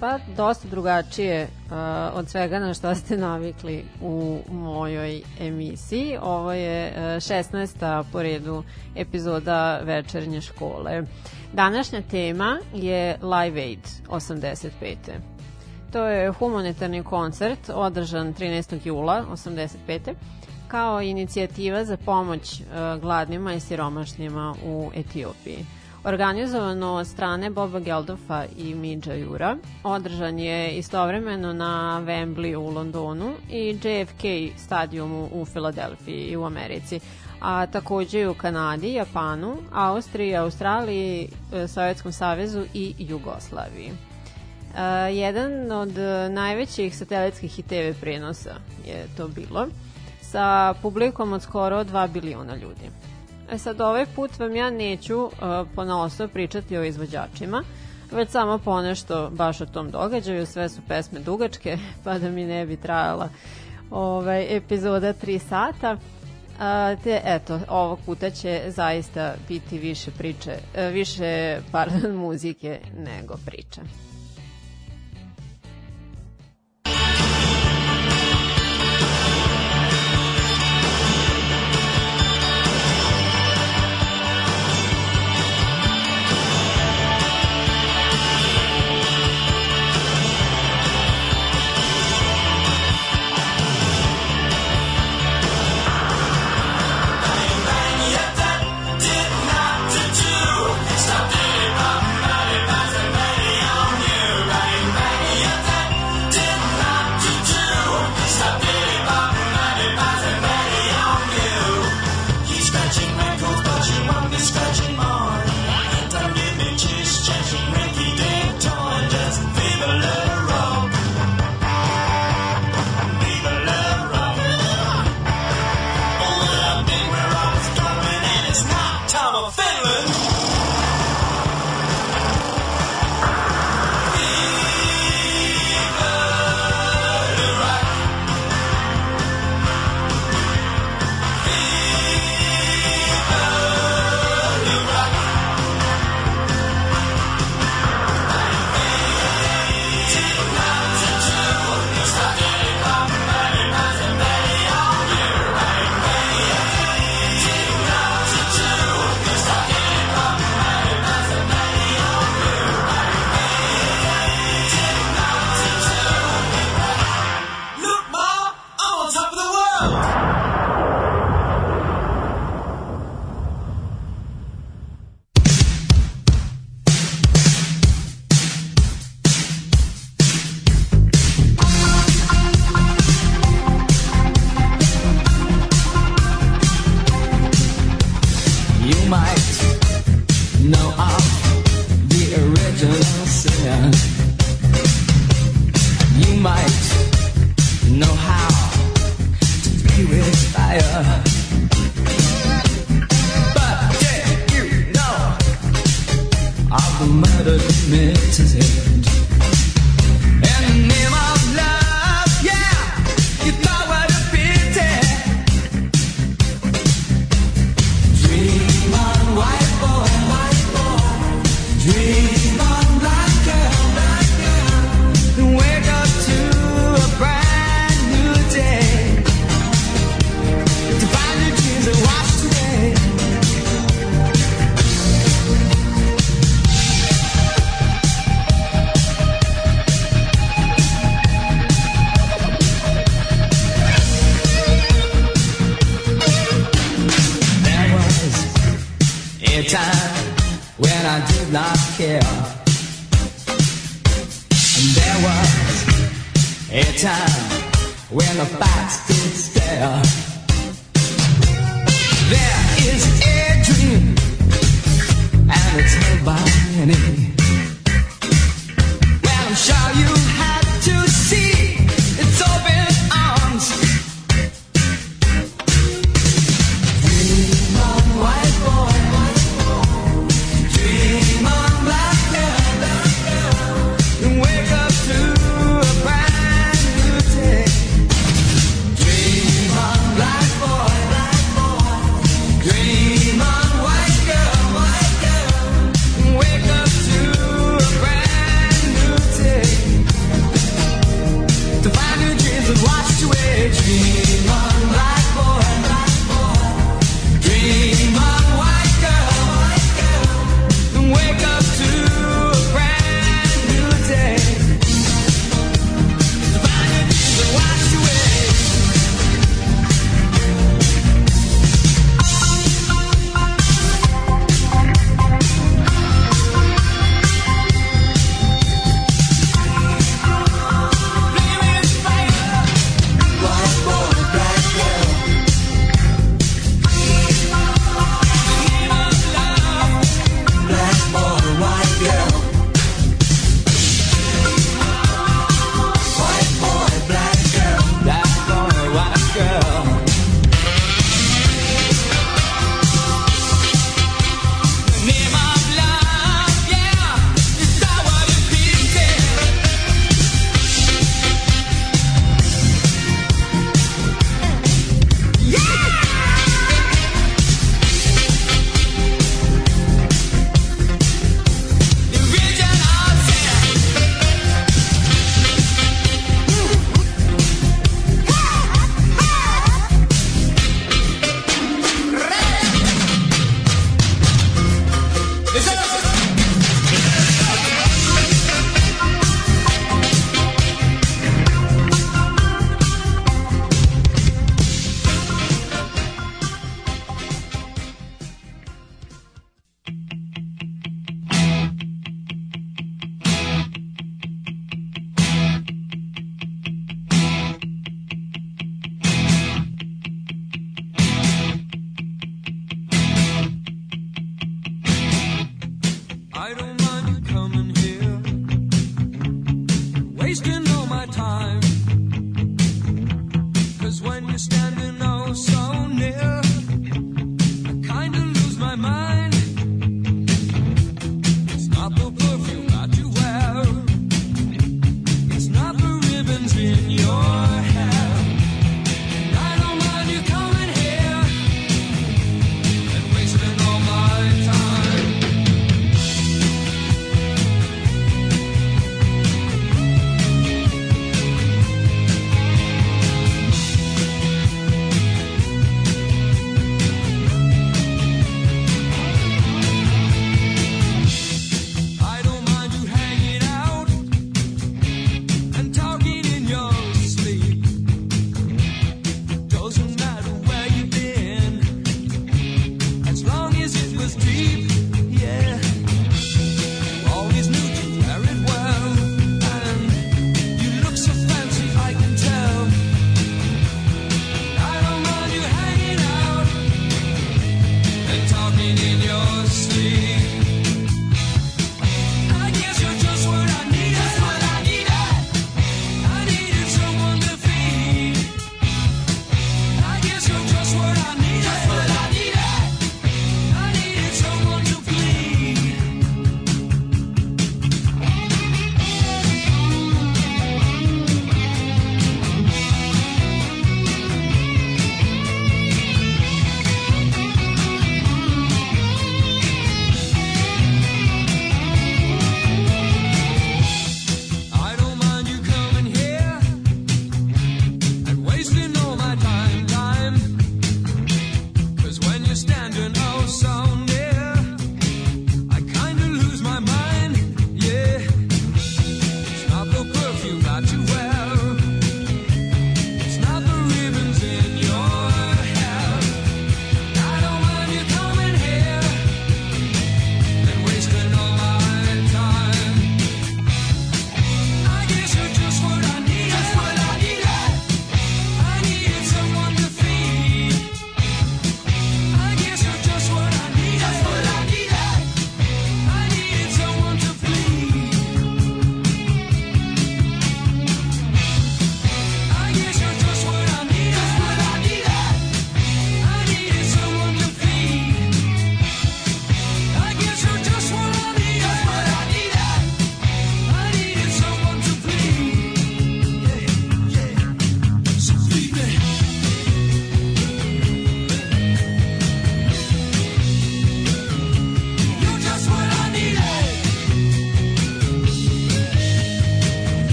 Pa dosta drugačije uh, od svega na što ste navikli u mojoj emisiji. Ovo je uh, 16. po redu epizoda večernje škole. Današnja tema je Live Aid 85. To je humanitarni koncert održan 13. jula 85 kao inicijativa za pomoć uh, gladnima i siromašnima u Etiopiji. Organizovano od strane Boba Geldofa i Midža Jura, održan je istovremeno na Wembley u Londonu i JFK stadiumu u Filadelfiji i u Americi, a takođe i u Kanadi, Japanu, Austriji, Australiji, e, Sovjetskom savezu i Jugoslaviji. Uh, jedan od najvećih satelitskih i TV prenosa je to bilo sa publikom od skoro 2 biliona ljudi. E sad, ovaj put vam ja neću uh, ponosno pričati o izvođačima, već samo ponešto baš o tom događaju, sve su pesme dugačke, pa da mi ne bi trajala ovaj, epizoda 3 sata. Uh, te, eto, ovog puta će zaista biti više priče, uh, više, pardon, muzike nego priče.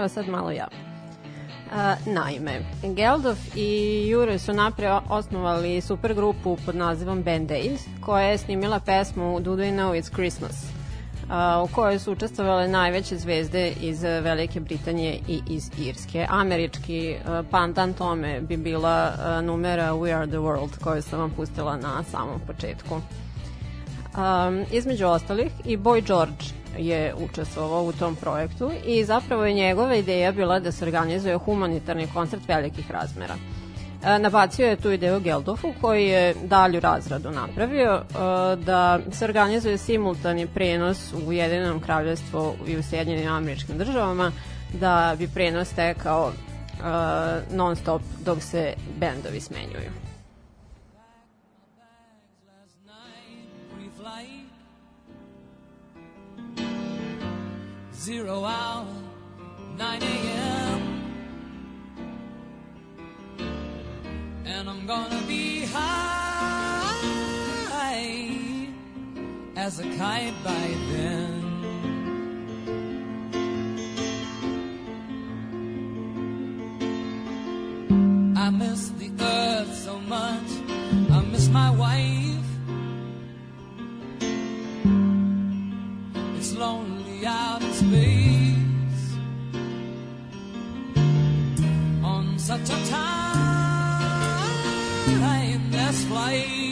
Evo sad malo ja. A, naime, Geldof i Jure su napre osnovali super grupu pod nazivom Band Aid, koja je snimila pesmu Do They Know It's Christmas, a, u kojoj su učestvovale najveće zvezde iz Velike Britanije i iz Irske. Američki a, pandan tome bi bila a, numera We Are The World, koju sam vam pustila na samom početku. Um, između ostalih i Boy George je učestvovao u tom projektu i zapravo je njegova ideja bila da se organizuje humanitarni koncert velikih razmera. E, nabacio je tu ideju Geldofu koji je dalju razradu napravio e, da se organizuje simultani prenos u Ujedinom kraljevstvu i u Sjedinjenim američkim državama da bi prenos tekao e, non stop dok se bendovi smenjuju. Zero hour, 9 a.m. And I'm gonna be high as a kite by then. I miss the earth so much. I miss my wife. It's lonely out in space on such a timeless flight.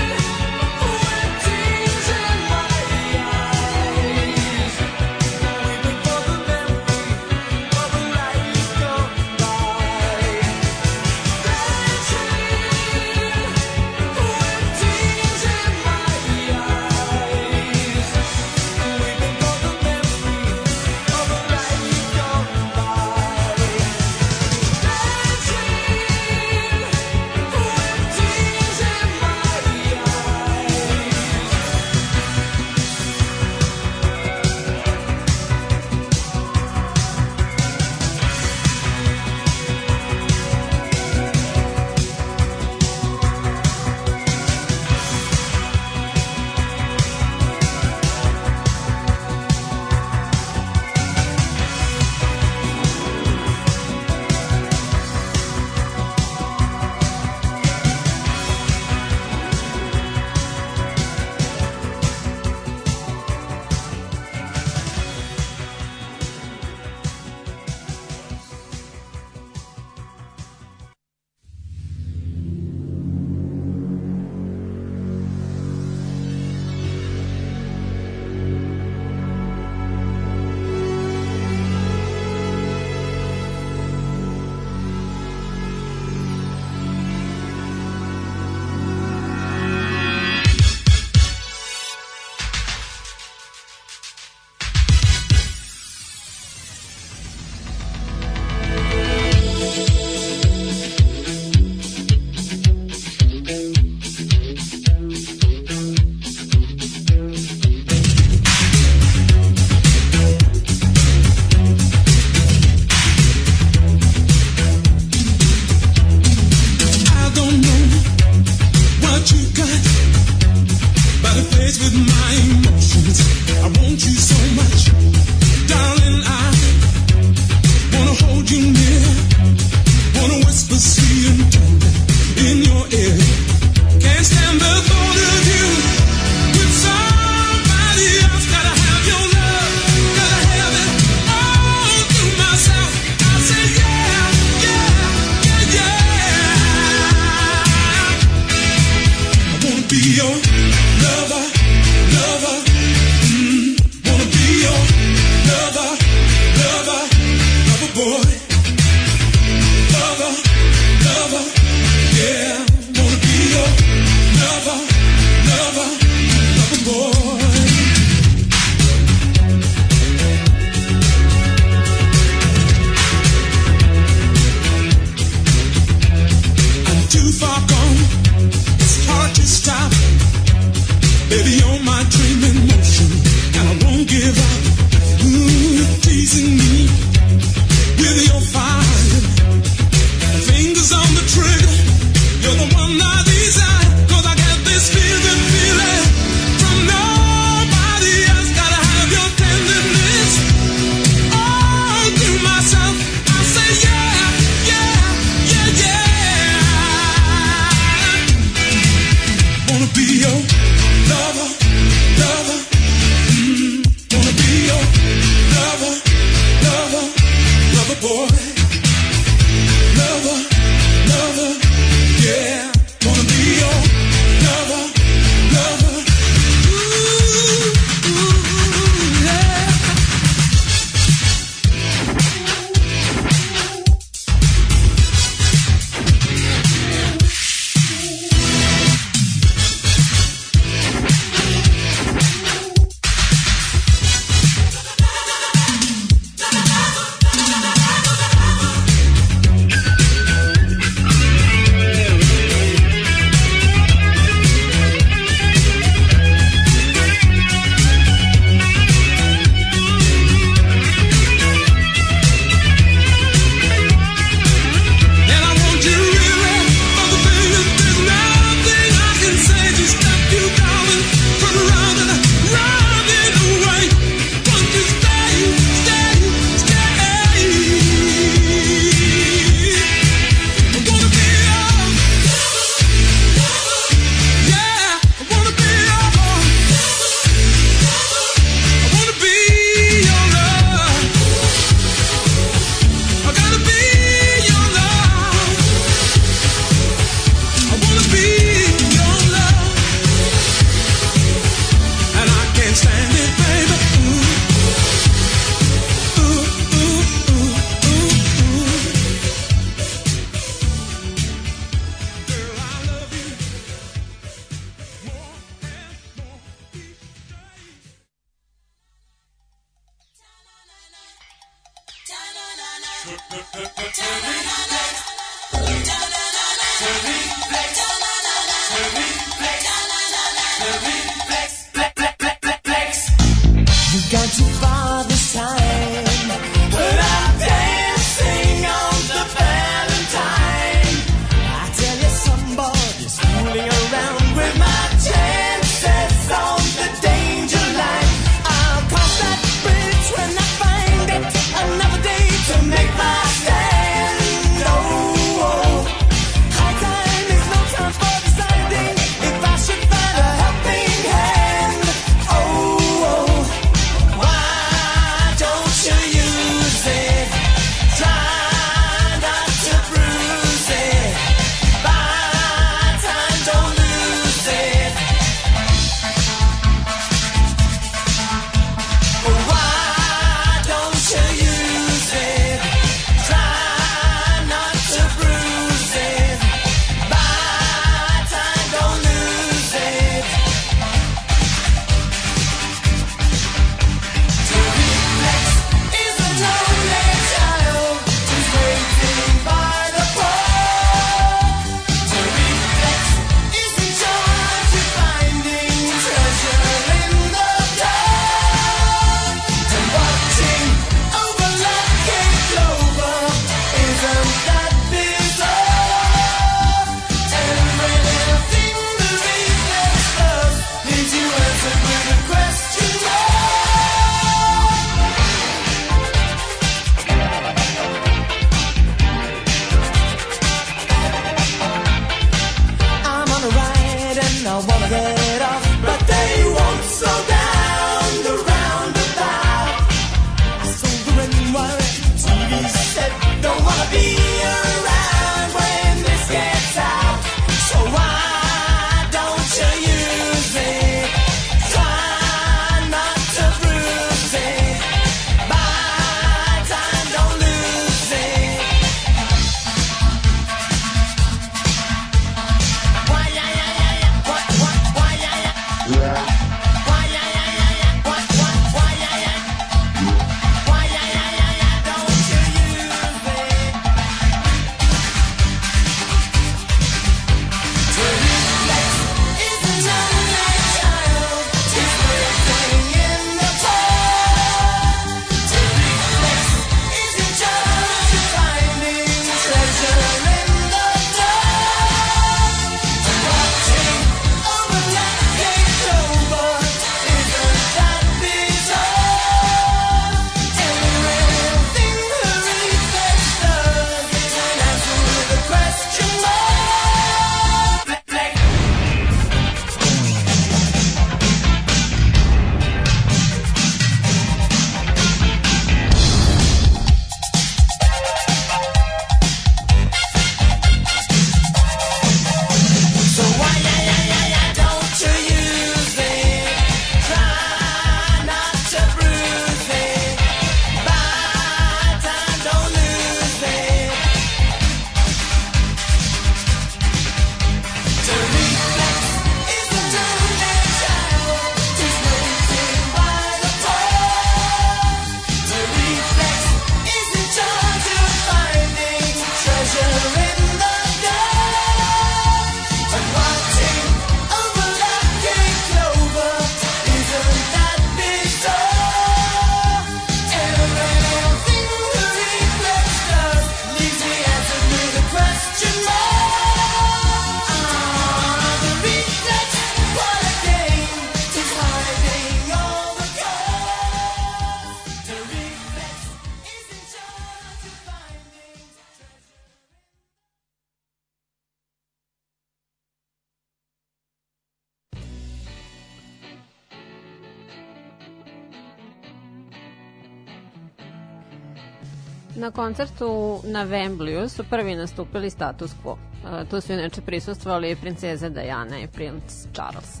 Na koncertu na Wembleyu su prvi nastupili status quo. E, tu su inače prisustvovali princeza Diana i princ Charles.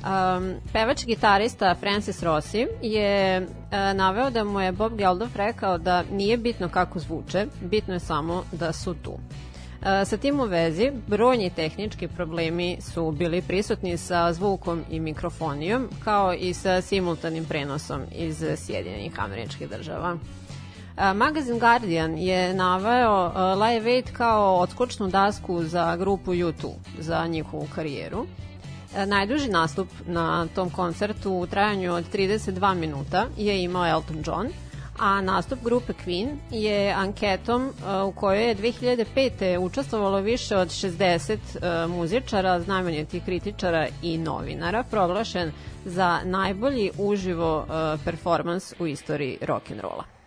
Um, pevač gitarista Francis Rossi je uh, naveo da mu je Bob Geldof rekao da nije bitno kako zvuče, bitno je samo da su tu. Uh, sa tim u vezi, brojni tehnički problemi su bili prisutni sa zvukom i mikrofonijom, kao i sa simultanim prenosom iz Sjedinjenih američkih država. Magazin Guardian je naveo Live Aid kao odskočnu dasku za grupu U2, za njihovu karijeru. Najduži nastup na tom koncertu u trajanju od 32 minuta je imao Elton John, a nastup grupe Queen je anketom u kojoj je 2005. učestvovalo više od 60 e, muzičara, znamenitih kritičara i novinara, proglašen za najbolji uživo performans u istoriji rock'n'rolla.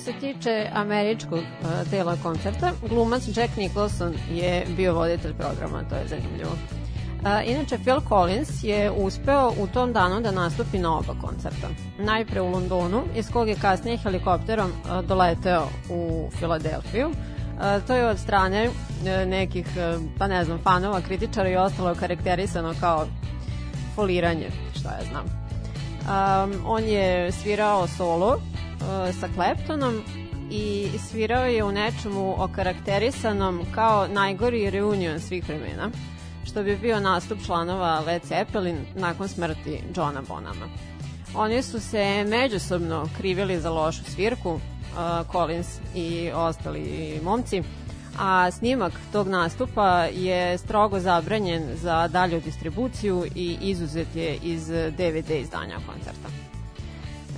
Se tiče američkog dela koncerta, glumac Jack Nicholson je bio voditelj programa, to je zanimljivo. A, inače, Phil Collins je uspeo u tom danu da nastupi na oba koncerta. Najpre u Londonu, iz kog je kasnije helikopterom a, doleteo u Filadelfiju. To je od strane e, nekih, e, pa ne znam, fanova, kritičara i ostalo karakterisano kao foliranje, šta ja znam. Um, on je svirao solo sa Claptonom i svirao je u nečemu okarakterisanom kao najgori reunion svih vremena što bi bio nastup članova Led Zeppelin nakon smrti Johna Bonama. Oni su se međusobno krivili za lošu svirku, uh, Collins i ostali momci, a snimak tog nastupa je strogo zabranjen za dalju distribuciju i izuzet je iz DVD izdanja koncerta.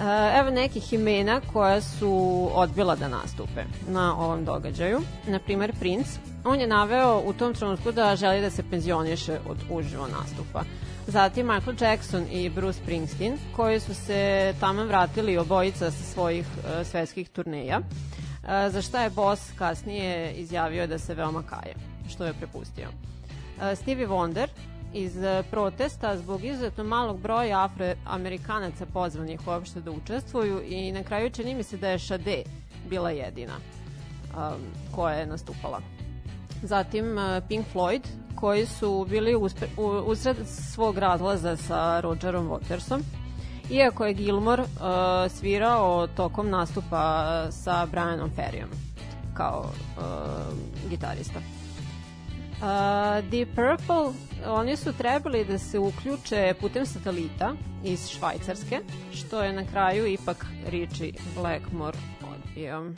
Uh, Evo nekih imena koja su odbila da nastupe na ovom događaju. Na primer Prince, on je naveo u tom trenutku da želi da se penzioniše od uživo nastupa. Zatim Michael Jackson i Bruce Springsteen, koji su se tamo vratili obojica sa svojih uh, svetskih turneja, uh, za šta je boss kasnije izjavio da se veoma kaje, što je prepustio. Stevie Wonder iz uh, protesta zbog izuzetno malog broja afroamerikanaca pozvanih uopšte da učestvuju i na kraju čini mi se da je Sade bila jedina um, koja je nastupala zatim uh, Pink Floyd, koji su bili u, usred svog razlaza sa Rogerom Watersom. Iako je Gilmore uh, svirao tokom nastupa sa Brianom Ferryom kao uh, gitarista. Uh, Deep Purple, oni su trebali da se uključe putem satelita iz Švajcarske, što je na kraju ipak Richie Blackmore odbio.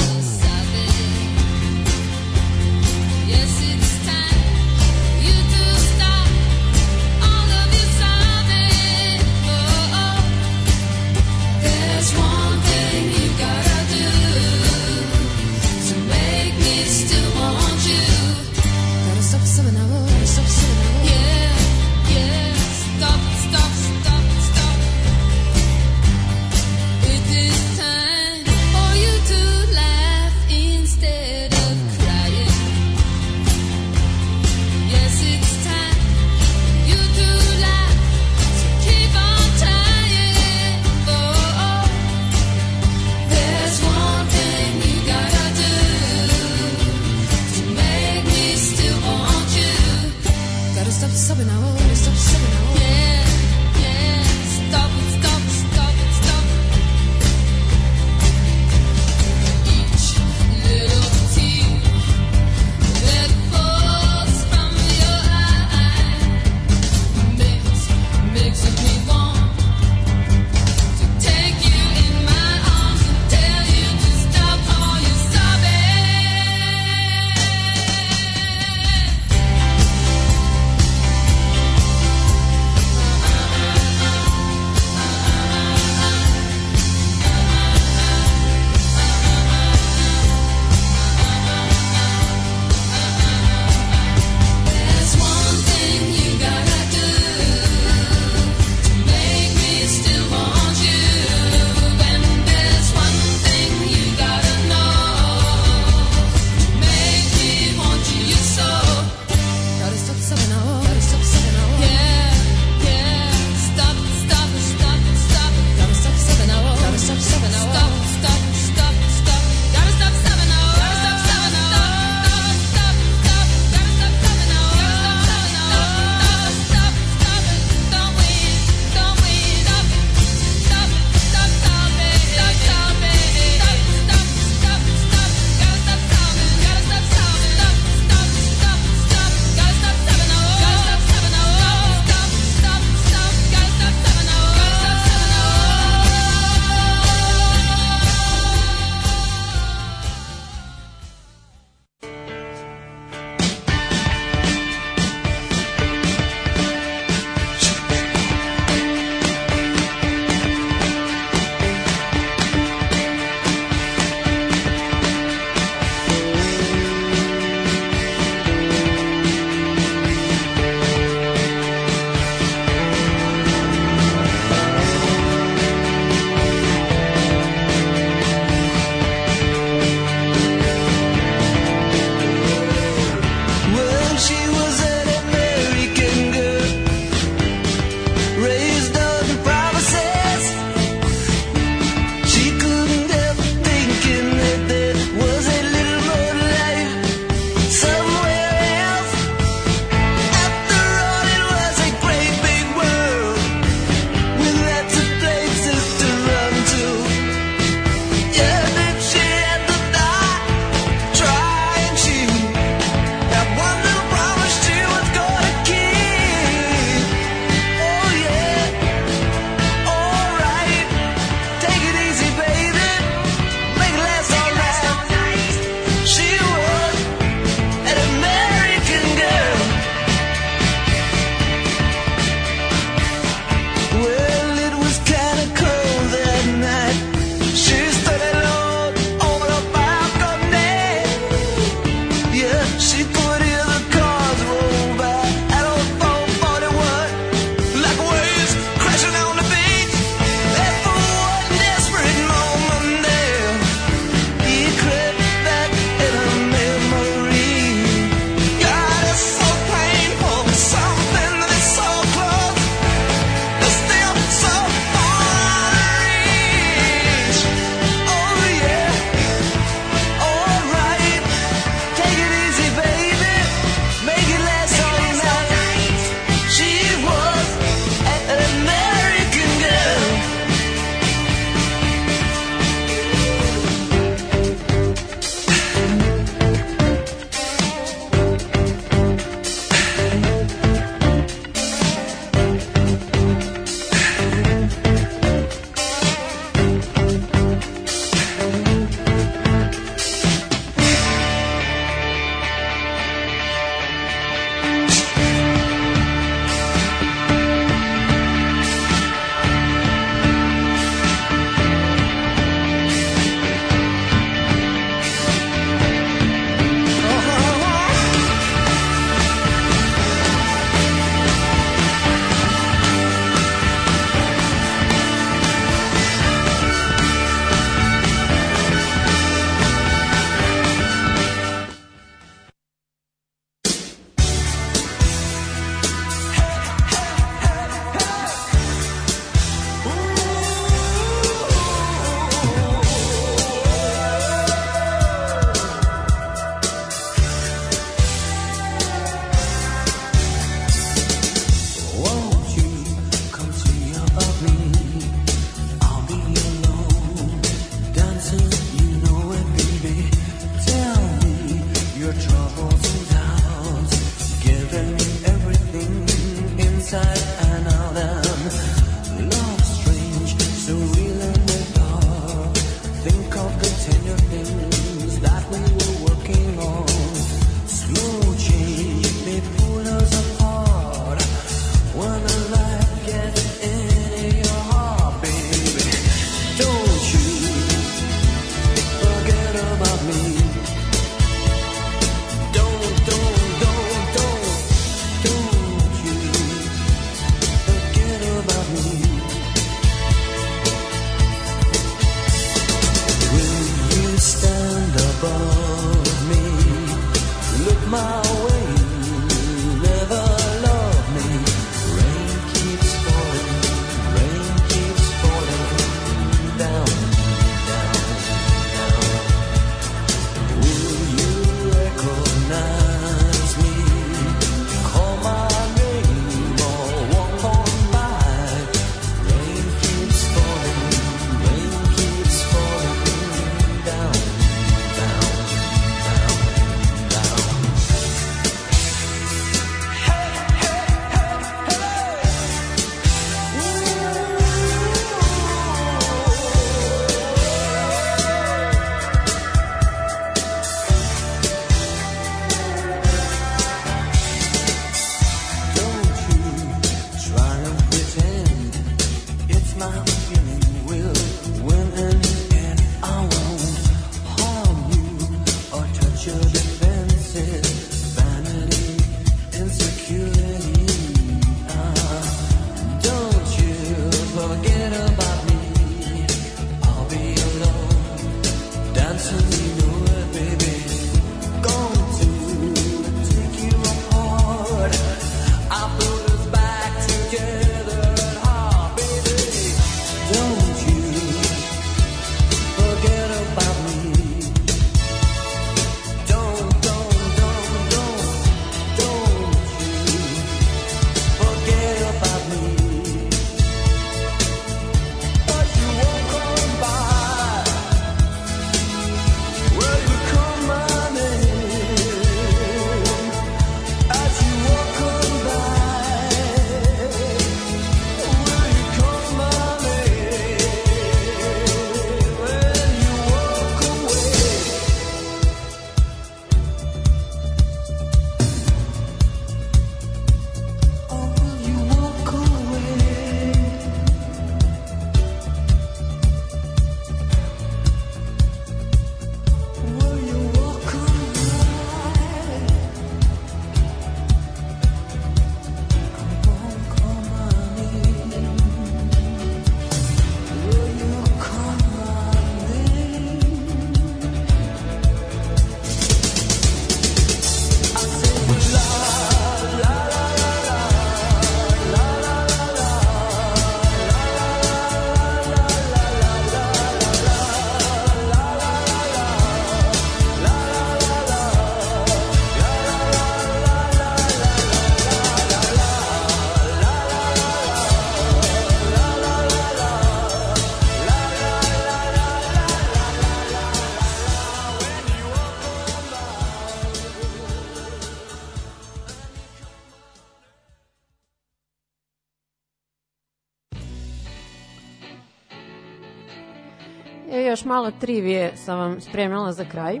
Malo trivije sam vam spremila za kraj.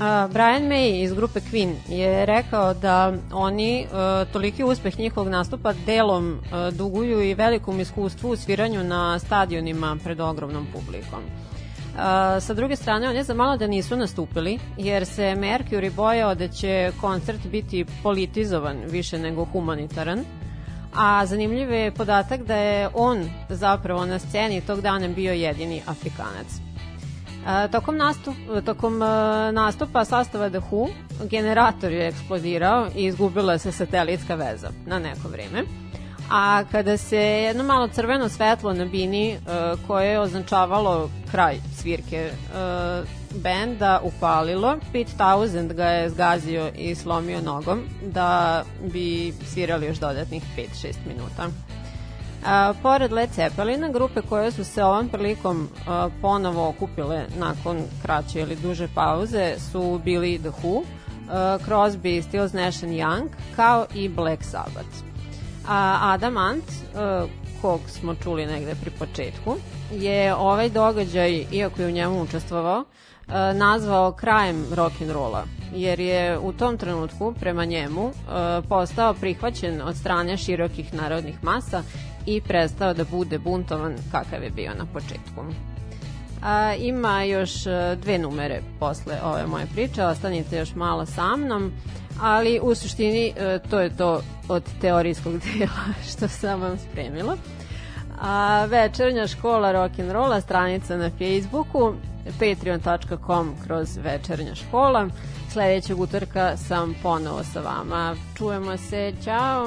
A, Brian May iz grupe Queen je rekao da oni e, toliki uspeh njihovog nastupa delom e, duguju i velikom iskustvu u sviranju na stadionima pred ogromnom publikom. A, sa druge strane, on je za malo da nisu nastupili, jer se Mercury bojao da će koncert biti politizovan više nego humanitaran. A zanimljiv je podatak da je on zapravo na sceni tog dana bio jedini Afrikanac. Tokom, nastup, tokom a, nastupa sastava The Who, generator je eksplodirao i izgubila se satelitska veza na neko vreme. A kada se jedno malo crveno svetlo na bini e, koje je označavalo kraj svirke e, benda upalilo, Pete Townsend ga je zgazio i slomio nogom da bi svirali još dodatnih 5-6 minuta. A, pored Led Zeppelina, grupe koje su se ovom prilikom a, ponovo okupile nakon kraće ili duže pauze su bili The Who, a, Crosby, Stills, Nash Young, kao i Black Sabbath. A Adam Ant, a, kog smo čuli negde pri početku, je ovaj događaj, iako je u njemu učestvovao, nazvao krajem rock'n'rolla, jer je u tom trenutku, prema njemu, postao prihvaćen od strane širokih narodnih masa i prestao da bude buntovan kakav je bio na početku. A, ima još e, dve numere posle ove moje priče, ostanite još malo sa mnom, ali u suštini e, to je to od teorijskog dela što sam vam spremila. A, večernja škola rock'n'rolla, stranica na Facebooku, patreon.com kroz večernja škola. Sledećeg utorka sam ponovo sa vama. Čujemo se, ćao!